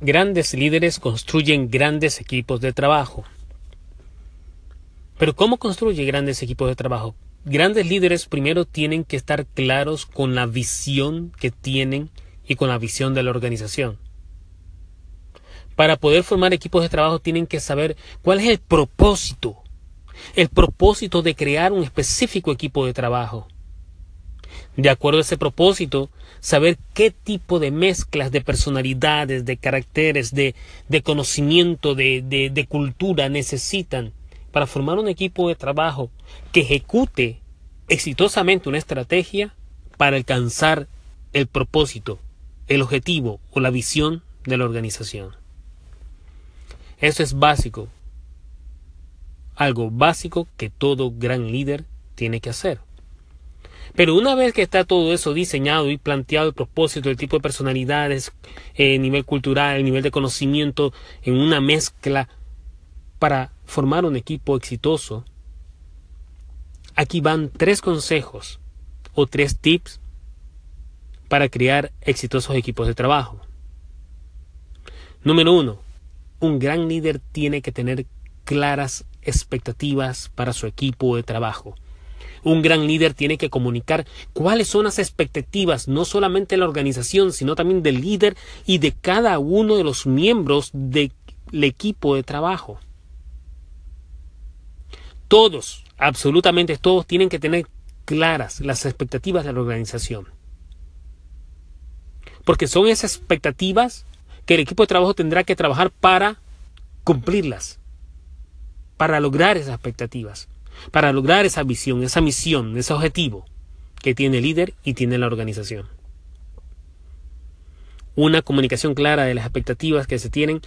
Grandes líderes construyen grandes equipos de trabajo. Pero ¿cómo construye grandes equipos de trabajo? Grandes líderes primero tienen que estar claros con la visión que tienen y con la visión de la organización. Para poder formar equipos de trabajo tienen que saber cuál es el propósito, el propósito de crear un específico equipo de trabajo de acuerdo a ese propósito, saber qué tipo de mezclas de personalidades, de caracteres, de, de conocimiento, de, de, de cultura necesitan para formar un equipo de trabajo que ejecute exitosamente una estrategia para alcanzar el propósito, el objetivo o la visión de la organización. Eso es básico, algo básico que todo gran líder tiene que hacer. Pero una vez que está todo eso diseñado y planteado el propósito, el tipo de personalidades, el nivel cultural, el nivel de conocimiento, en una mezcla para formar un equipo exitoso, aquí van tres consejos o tres tips para crear exitosos equipos de trabajo. Número uno, un gran líder tiene que tener claras expectativas para su equipo de trabajo. Un gran líder tiene que comunicar cuáles son las expectativas no solamente de la organización, sino también del líder y de cada uno de los miembros del equipo de trabajo. Todos, absolutamente todos, tienen que tener claras las expectativas de la organización. Porque son esas expectativas que el equipo de trabajo tendrá que trabajar para cumplirlas, para lograr esas expectativas para lograr esa visión, esa misión, ese objetivo que tiene el líder y tiene la organización. Una comunicación clara de las expectativas que se tienen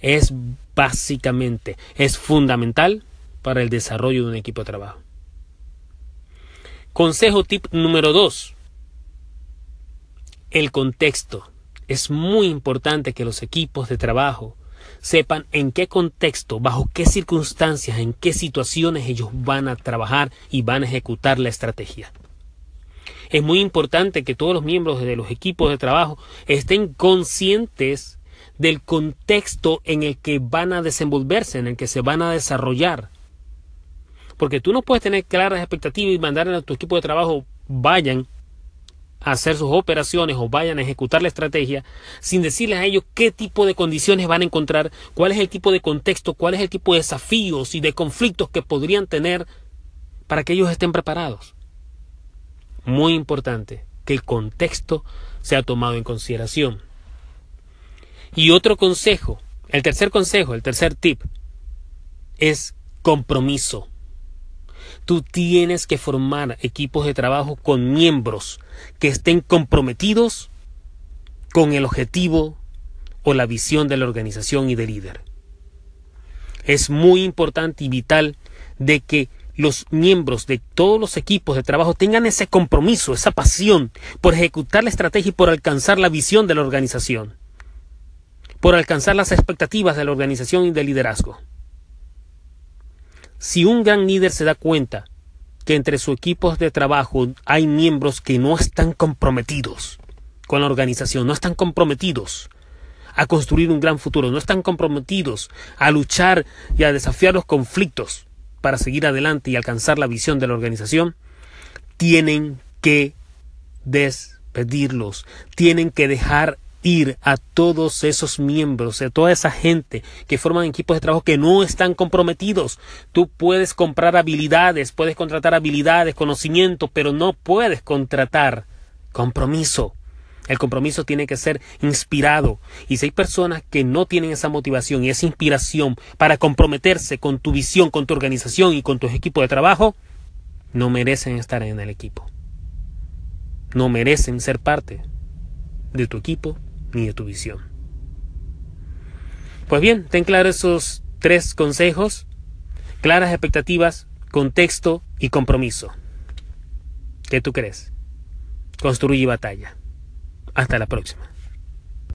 es básicamente, es fundamental para el desarrollo de un equipo de trabajo. Consejo tip número 2. El contexto. Es muy importante que los equipos de trabajo sepan en qué contexto, bajo qué circunstancias, en qué situaciones ellos van a trabajar y van a ejecutar la estrategia. Es muy importante que todos los miembros de los equipos de trabajo estén conscientes del contexto en el que van a desenvolverse, en el que se van a desarrollar. Porque tú no puedes tener claras expectativas y mandar a tu equipo de trabajo vayan hacer sus operaciones o vayan a ejecutar la estrategia sin decirles a ellos qué tipo de condiciones van a encontrar, cuál es el tipo de contexto, cuál es el tipo de desafíos y de conflictos que podrían tener para que ellos estén preparados. Muy importante que el contexto sea tomado en consideración. Y otro consejo, el tercer consejo, el tercer tip, es compromiso. Tú tienes que formar equipos de trabajo con miembros que estén comprometidos con el objetivo o la visión de la organización y del líder. Es muy importante y vital de que los miembros de todos los equipos de trabajo tengan ese compromiso, esa pasión por ejecutar la estrategia y por alcanzar la visión de la organización, por alcanzar las expectativas de la organización y del liderazgo. Si un gran líder se da cuenta que entre sus equipos de trabajo hay miembros que no están comprometidos con la organización, no están comprometidos a construir un gran futuro, no están comprometidos a luchar y a desafiar los conflictos para seguir adelante y alcanzar la visión de la organización, tienen que despedirlos, tienen que dejar ir a todos esos miembros, a toda esa gente que forman equipos de trabajo que no están comprometidos. Tú puedes comprar habilidades, puedes contratar habilidades, conocimiento, pero no puedes contratar compromiso. El compromiso tiene que ser inspirado. Y si hay personas que no tienen esa motivación y esa inspiración para comprometerse con tu visión, con tu organización y con tu equipo de trabajo, no merecen estar en el equipo. No merecen ser parte de tu equipo ni de tu visión. Pues bien, ten claros esos tres consejos, claras expectativas, contexto y compromiso. ¿Qué tú crees? Construye batalla. Hasta la próxima.